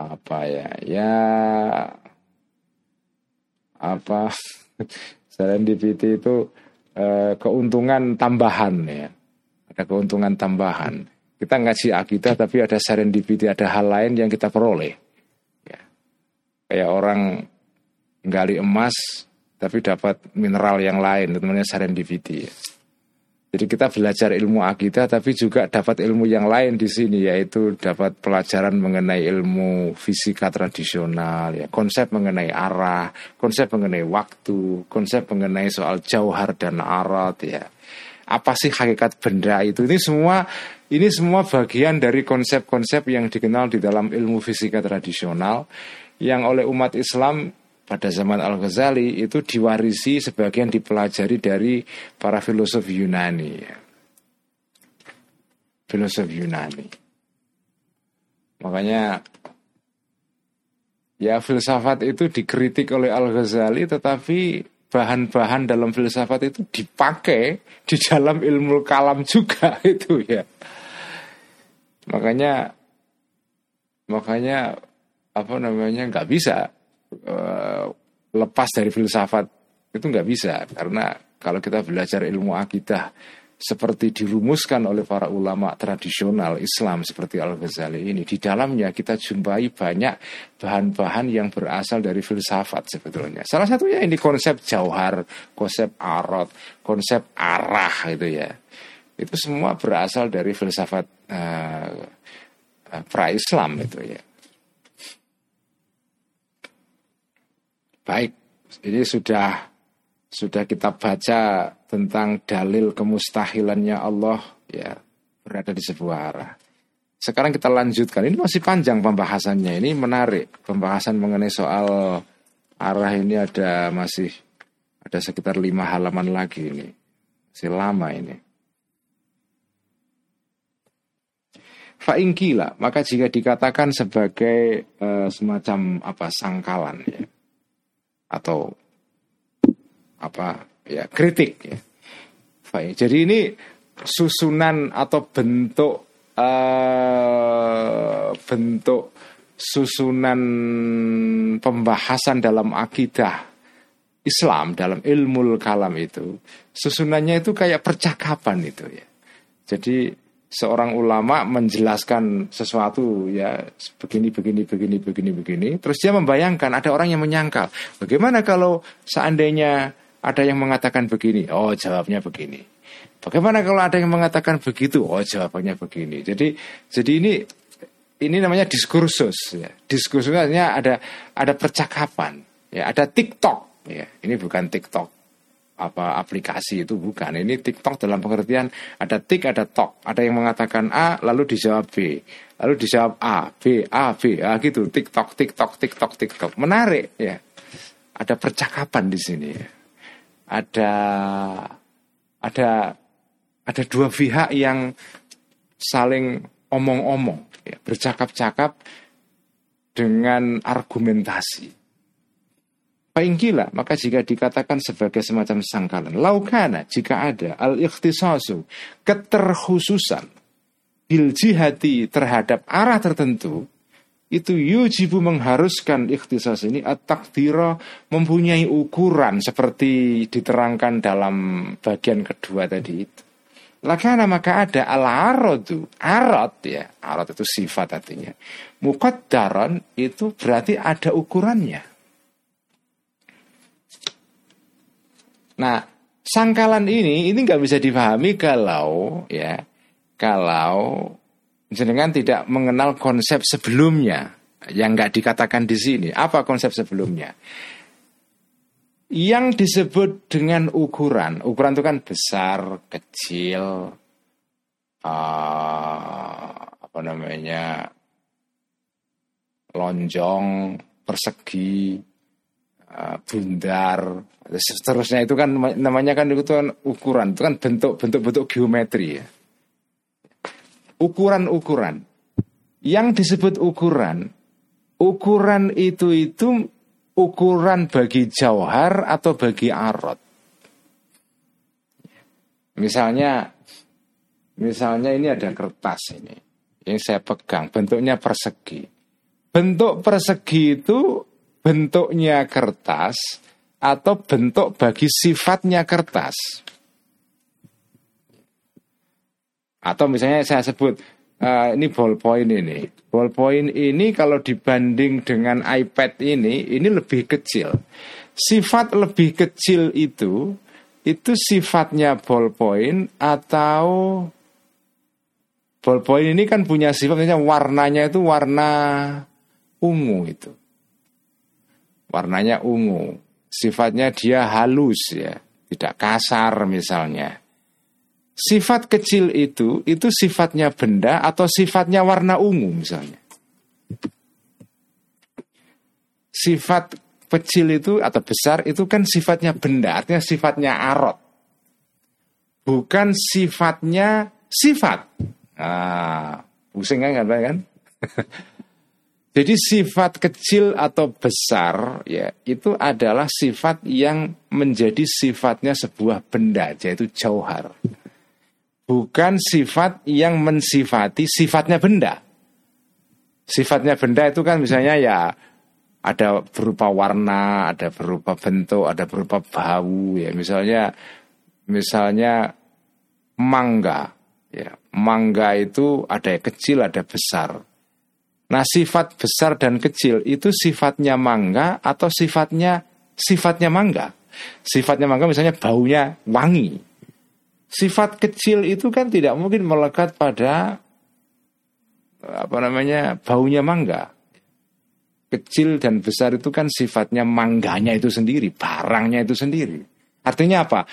apa ya? Ya apa <laughs> serendipity itu uh, keuntungan tambahan ya ada keuntungan tambahan. Kita ngaji akidah tapi ada serendipity, ada hal lain yang kita peroleh. Ya. Kayak orang gali emas tapi dapat mineral yang lain, namanya serendipity. Ya. Jadi kita belajar ilmu akidah tapi juga dapat ilmu yang lain di sini yaitu dapat pelajaran mengenai ilmu fisika tradisional ya, konsep mengenai arah, konsep mengenai waktu, konsep mengenai soal jauhar dan arat ya apa sih hakikat benda itu? Ini semua ini semua bagian dari konsep-konsep yang dikenal di dalam ilmu fisika tradisional yang oleh umat Islam pada zaman Al-Ghazali itu diwarisi sebagian dipelajari dari para filosof Yunani. Filosof Yunani. Makanya ya filsafat itu dikritik oleh Al-Ghazali tetapi bahan-bahan dalam filsafat itu dipakai di dalam ilmu kalam juga <laughs> itu ya. Makanya makanya apa namanya nggak bisa uh, lepas dari filsafat itu nggak bisa karena kalau kita belajar ilmu akidah seperti dirumuskan oleh para ulama tradisional Islam seperti Al-Ghazali ini di dalamnya kita jumpai banyak bahan-bahan yang berasal dari filsafat sebetulnya. Salah satunya ini konsep jauhar, konsep arot, konsep arah itu ya. Itu semua berasal dari filsafat uh, pra-Islam itu ya. Baik, ini sudah sudah kita baca tentang dalil kemustahilannya Allah ya berada di sebuah arah. Sekarang kita lanjutkan. Ini masih panjang pembahasannya. Ini menarik. Pembahasan mengenai soal arah ini ada masih ada sekitar lima halaman lagi ini. Masih lama ini. Fa'ingkila, maka jika dikatakan sebagai uh, semacam apa sangkalan ya, atau apa ya kritik ya. Baik. Jadi ini susunan atau bentuk uh, bentuk susunan pembahasan dalam akidah Islam dalam ilmu kalam itu susunannya itu kayak percakapan itu ya. Jadi seorang ulama menjelaskan sesuatu ya begini begini begini begini begini terus dia membayangkan ada orang yang menyangkal bagaimana kalau seandainya ada yang mengatakan begini oh jawabnya begini bagaimana kalau ada yang mengatakan begitu oh jawabannya begini jadi jadi ini ini namanya diskursus ya diskursusnya ada ada percakapan ya ada TikTok ya ini bukan TikTok apa aplikasi itu bukan. Ini TikTok dalam pengertian ada tik ada tok. Ada yang mengatakan A lalu dijawab B. Lalu dijawab A, B, A, B. A gitu. TikTok, TikTok, TikTok, TikTok. Menarik ya. Ada percakapan di sini. Ada ada ada dua pihak yang saling omong-omong, ya, bercakap-cakap dengan argumentasi. Paingkila, maka jika dikatakan sebagai semacam sangkalan. Laukana, jika ada al-ikhtisasu, keterkhususan, bil jihati terhadap arah tertentu, itu yujibu mengharuskan ikhtisas ini at-takdira mempunyai ukuran seperti diterangkan dalam bagian kedua tadi itu. Lakana maka ada al arodu arot ya, arot itu sifat artinya. Mukaddaron itu berarti ada ukurannya. Nah, sangkalan ini ini nggak bisa dipahami kalau ya kalau jenengan tidak mengenal konsep sebelumnya yang nggak dikatakan di sini. Apa konsep sebelumnya? Yang disebut dengan ukuran, ukuran itu kan besar, kecil, uh, apa namanya, lonjong, persegi, uh, bundar, seterusnya itu kan namanya kan itu kan ukuran itu kan bentuk bentuk bentuk geometri ya ukuran-ukuran. Yang disebut ukuran ukuran itu itu ukuran bagi jauhar atau bagi arot misalnya misalnya ini ada kertas ini yang saya pegang bentuknya persegi. Bentuk persegi itu bentuknya kertas atau bentuk bagi sifatnya kertas. Atau misalnya saya sebut uh, ini ballpoint ini. Ballpoint ini kalau dibanding dengan iPad ini, ini lebih kecil. Sifat lebih kecil itu itu sifatnya ballpoint atau ballpoint ini kan punya sifatnya warnanya itu warna ungu itu. Warnanya ungu sifatnya dia halus ya, tidak kasar misalnya. Sifat kecil itu itu sifatnya benda atau sifatnya warna ungu misalnya. Sifat kecil itu atau besar itu kan sifatnya benda, artinya sifatnya arot. Bukan sifatnya sifat. Ah, pusing kan kan? <laughs> Jadi sifat kecil atau besar ya itu adalah sifat yang menjadi sifatnya sebuah benda yaitu jauhar. Bukan sifat yang mensifati sifatnya benda. Sifatnya benda itu kan misalnya ya ada berupa warna, ada berupa bentuk, ada berupa bau ya. Misalnya misalnya mangga ya. Mangga itu ada yang kecil, ada besar Nah sifat besar dan kecil itu sifatnya mangga atau sifatnya sifatnya mangga. Sifatnya mangga misalnya baunya wangi. Sifat kecil itu kan tidak mungkin melekat pada apa namanya baunya mangga. Kecil dan besar itu kan sifatnya mangganya itu sendiri, barangnya itu sendiri. Artinya apa?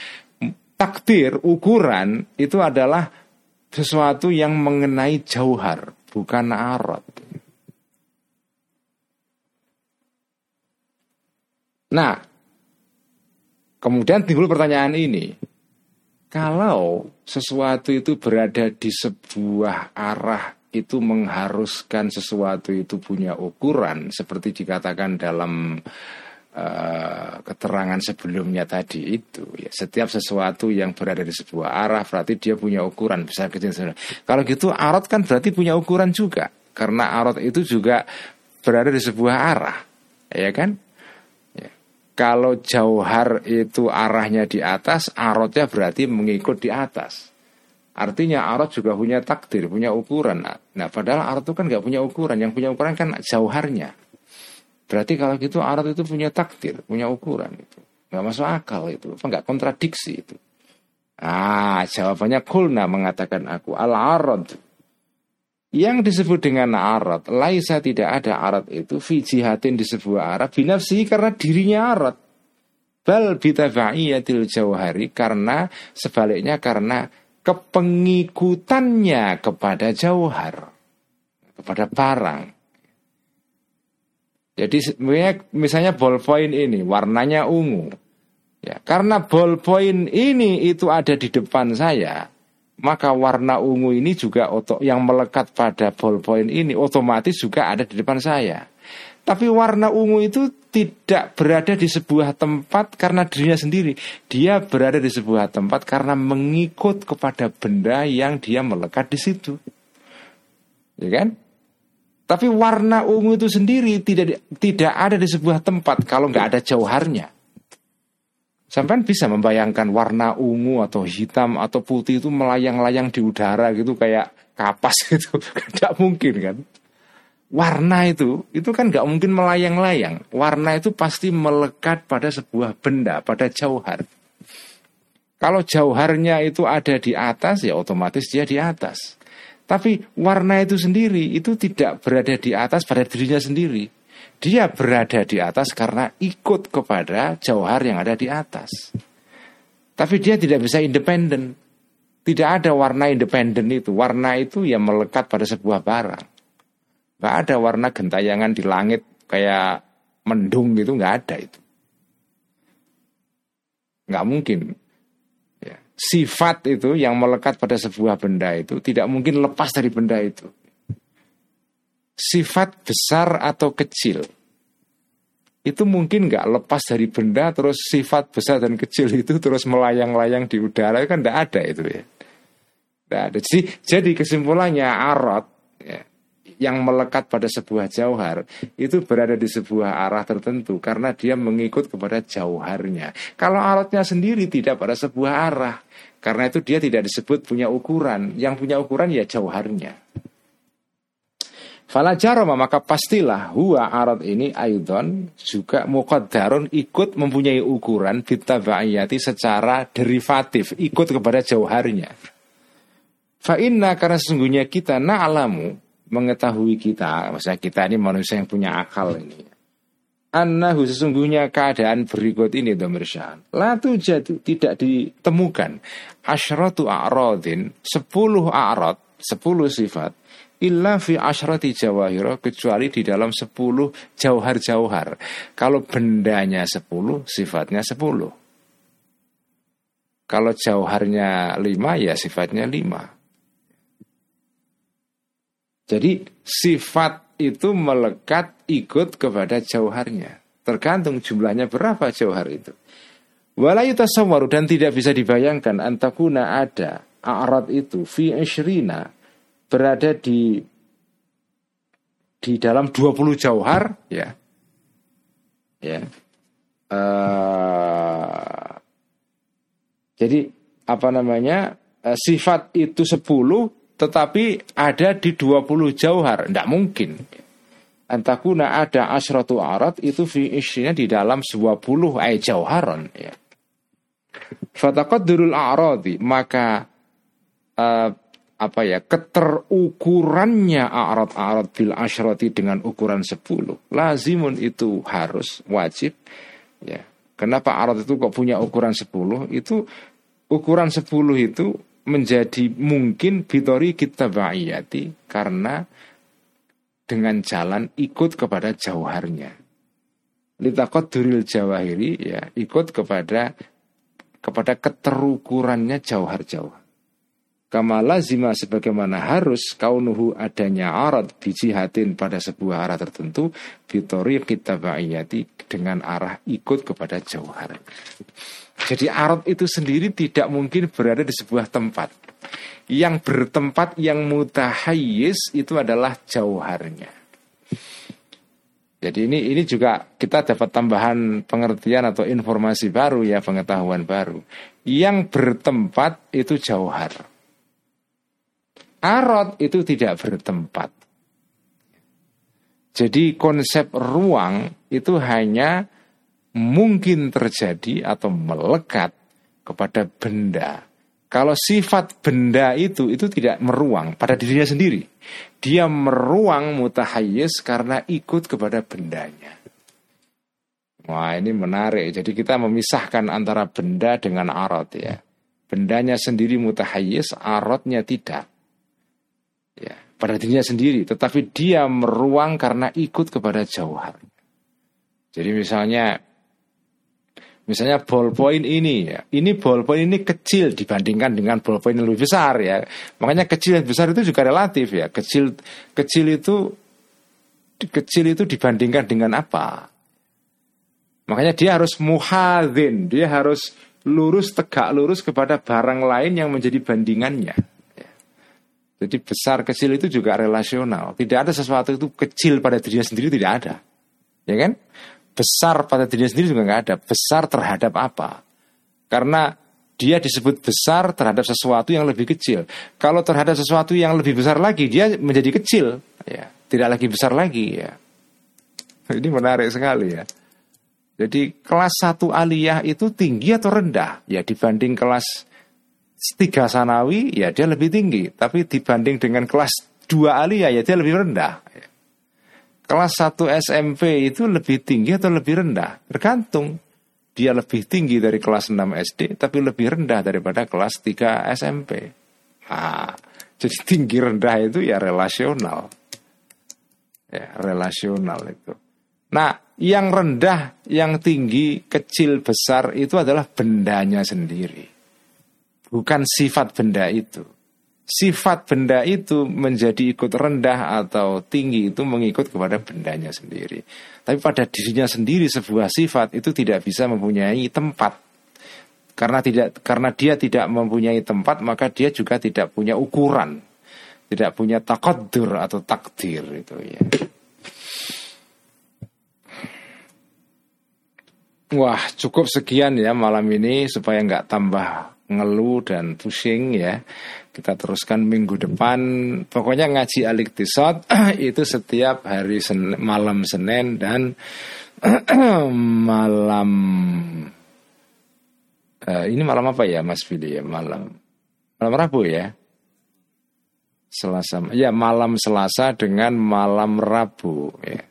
Takdir, ukuran itu adalah sesuatu yang mengenai jauhar, bukan arot. Nah, kemudian timbul pertanyaan ini. Kalau sesuatu itu berada di sebuah arah itu mengharuskan sesuatu itu punya ukuran seperti dikatakan dalam uh, keterangan sebelumnya tadi itu. Ya setiap sesuatu yang berada di sebuah arah berarti dia punya ukuran besar kecil kalau gitu arot kan berarti punya ukuran juga karena arot itu juga berada di sebuah arah ya kan Kalau jauhar itu arahnya di atas, arotnya berarti mengikut di atas. Artinya arot juga punya takdir, punya ukuran. Nah, padahal arot itu kan nggak punya ukuran. Yang punya ukuran kan jauharnya. Berarti kalau gitu arot itu punya takdir, punya ukuran itu. Nggak masuk akal itu, nggak kontradiksi itu. Ah, jawabannya kulna mengatakan aku al arad yang disebut dengan arat, laisa tidak ada arat itu fi jihatin di sebuah arat binafsi karena dirinya arat. Bal bitafaiyatil jauhari karena sebaliknya karena kepengikutannya kepada jauhar, kepada barang. Jadi misalnya ballpoint ini warnanya ungu. Ya, karena ballpoint ini itu ada di depan saya, maka warna ungu ini juga yang melekat pada ballpoint ini otomatis juga ada di depan saya. Tapi warna ungu itu tidak berada di sebuah tempat karena dirinya sendiri. Dia berada di sebuah tempat karena mengikut kepada benda yang dia melekat di situ. Ya kan? Tapi warna ungu itu sendiri tidak tidak ada di sebuah tempat kalau nggak ada jauharnya. Sampai bisa membayangkan warna ungu atau hitam atau putih itu melayang-layang di udara gitu kayak kapas <laughs> gitu. Tidak mungkin kan. Warna itu, itu kan nggak mungkin melayang-layang. Warna itu pasti melekat pada sebuah benda, pada jauhar. Kalau jauharnya itu ada di atas, ya otomatis dia di atas. Tapi warna itu sendiri itu tidak berada di atas pada dirinya sendiri. Dia berada di atas karena ikut kepada jauhar yang ada di atas. Tapi dia tidak bisa independen. Tidak ada warna independen itu. Warna itu yang melekat pada sebuah barang. Gak ada warna gentayangan di langit kayak mendung gitu, gak ada itu. Gak mungkin. Ya. Sifat itu yang melekat pada sebuah benda itu tidak mungkin lepas dari benda itu sifat besar atau kecil itu mungkin nggak lepas dari benda terus sifat besar dan kecil itu terus melayang-layang di udara kan tidak ada itu ya. Tidak ada. Jadi, jadi kesimpulannya arot ya, yang melekat pada sebuah jauhar itu berada di sebuah arah tertentu karena dia mengikut kepada jauharnya. Kalau arotnya sendiri tidak pada sebuah arah karena itu dia tidak disebut punya ukuran. Yang punya ukuran ya jauharnya. Fala jaroma maka pastilah huwa arad ini aidon juga muqaddarun ikut mempunyai ukuran bitabaiyati secara derivatif ikut kepada jauharnya. Fa inna karena sesungguhnya kita na'lamu mengetahui kita, maksudnya kita ini manusia yang punya akal ini. Annahu sesungguhnya keadaan berikut ini domirsyan. Latu jatuh tidak ditemukan. Asyratu a'rodin, sepuluh a'rod, sepuluh sifat illa fi asyrati jawahiro kecuali di dalam sepuluh jauhar-jauhar. Kalau bendanya sepuluh, sifatnya sepuluh. Kalau jauharnya lima, ya sifatnya lima. Jadi sifat itu melekat ikut kepada jauharnya. Tergantung jumlahnya berapa jauhar itu. Walayu tasawwaru dan tidak bisa dibayangkan antakuna ada a'rad itu fi ishrina berada di di dalam 20 jauhar ya. Ya. Uh, jadi apa namanya uh, sifat itu 10 tetapi ada di 20 jauhar. Tidak mungkin. Antakuna ada asratu arat itu fi isinya di dalam 20 ay jauharon ya. Durul a'radi maka uh, apa ya keterukurannya a'rad-a'rad bil asyrati dengan ukuran 10 lazimun itu harus wajib ya. Kenapa a'rad itu kok punya ukuran 10 itu ukuran 10 itu menjadi mungkin bitori kita ba'iyati karena dengan jalan ikut kepada jauharnya. Litakot duril jawahiri ya ikut kepada kepada keterukurannya jauhar-jauhar Kama lazima sebagaimana harus kaunuhu adanya arad bijihatin pada sebuah arah tertentu Fitori kita ba'iyati dengan arah ikut kepada jauhar Jadi arad itu sendiri tidak mungkin berada di sebuah tempat Yang bertempat yang mutahayyis itu adalah jauharnya Jadi ini ini juga kita dapat tambahan pengertian atau informasi baru ya pengetahuan baru. Yang bertempat itu jauhar. Arot itu tidak bertempat. Jadi konsep ruang itu hanya mungkin terjadi atau melekat kepada benda. Kalau sifat benda itu itu tidak meruang pada dirinya sendiri. Dia meruang mutahayyis karena ikut kepada bendanya. Wah ini menarik. Jadi kita memisahkan antara benda dengan arot ya. Bendanya sendiri mutahayyis, arotnya tidak. Ya, pada dirinya sendiri. Tetapi dia meruang karena ikut kepada jauhar. Jadi misalnya Misalnya ballpoint ini ya, ini ballpoint ini kecil dibandingkan dengan ballpoint yang lebih besar ya. Makanya kecil dan besar itu juga relatif ya. Kecil kecil itu kecil itu dibandingkan dengan apa? Makanya dia harus muhadzin, dia harus lurus tegak lurus kepada barang lain yang menjadi bandingannya. Jadi besar kecil itu juga relasional. Tidak ada sesuatu itu kecil pada dirinya sendiri tidak ada, ya kan? besar pada dirinya sendiri juga nggak ada. Besar terhadap apa? Karena dia disebut besar terhadap sesuatu yang lebih kecil. Kalau terhadap sesuatu yang lebih besar lagi, dia menjadi kecil, ya, tidak lagi besar lagi, ya. <laughs> Ini menarik sekali ya. Jadi kelas satu aliyah itu tinggi atau rendah? Ya dibanding kelas tiga sanawi, ya dia lebih tinggi. Tapi dibanding dengan kelas dua aliyah, ya dia lebih rendah. Kelas 1 SMP itu lebih tinggi atau lebih rendah? Tergantung. Dia lebih tinggi dari kelas 6 SD tapi lebih rendah daripada kelas 3 SMP. Nah, jadi tinggi rendah itu ya relasional. Ya, relasional itu. Nah, yang rendah, yang tinggi, kecil, besar itu adalah bendanya sendiri. Bukan sifat benda itu sifat benda itu menjadi ikut rendah atau tinggi itu mengikut kepada bendanya sendiri. Tapi pada dirinya sendiri sebuah sifat itu tidak bisa mempunyai tempat. Karena tidak karena dia tidak mempunyai tempat maka dia juga tidak punya ukuran. Tidak punya takodur atau takdir itu ya. Wah cukup sekian ya malam ini supaya nggak tambah ngeluh dan pusing ya. Kita teruskan minggu depan. Pokoknya ngaji Al-Iqtisad <clears throat> itu setiap hari sen malam Senin dan <clears throat> malam uh, ini malam apa ya Mas Fili? Ya malam. Malam Rabu ya. Selasa ya malam Selasa dengan malam Rabu ya.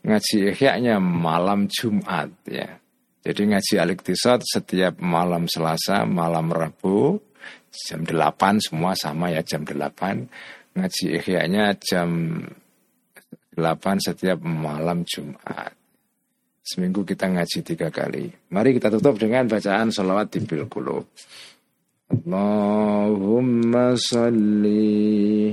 Ngaji ihya malam Jumat ya jadi ngaji Al-Iqtisad setiap malam Selasa, malam Rabu, jam 8 semua sama ya jam 8. Ngaji ihya jam 8 setiap malam Jumat. Seminggu kita ngaji tiga kali. Mari kita tutup dengan bacaan salawat di bilqulub. Allahumma salli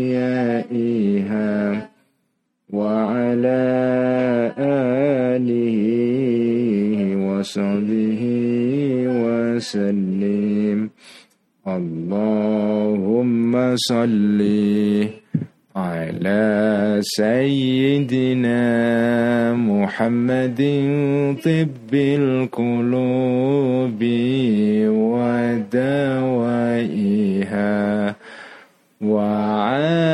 وصحبه وسلم. اللهم صلِّ على سيدنا محمد طب القلوب ودوائها وعافية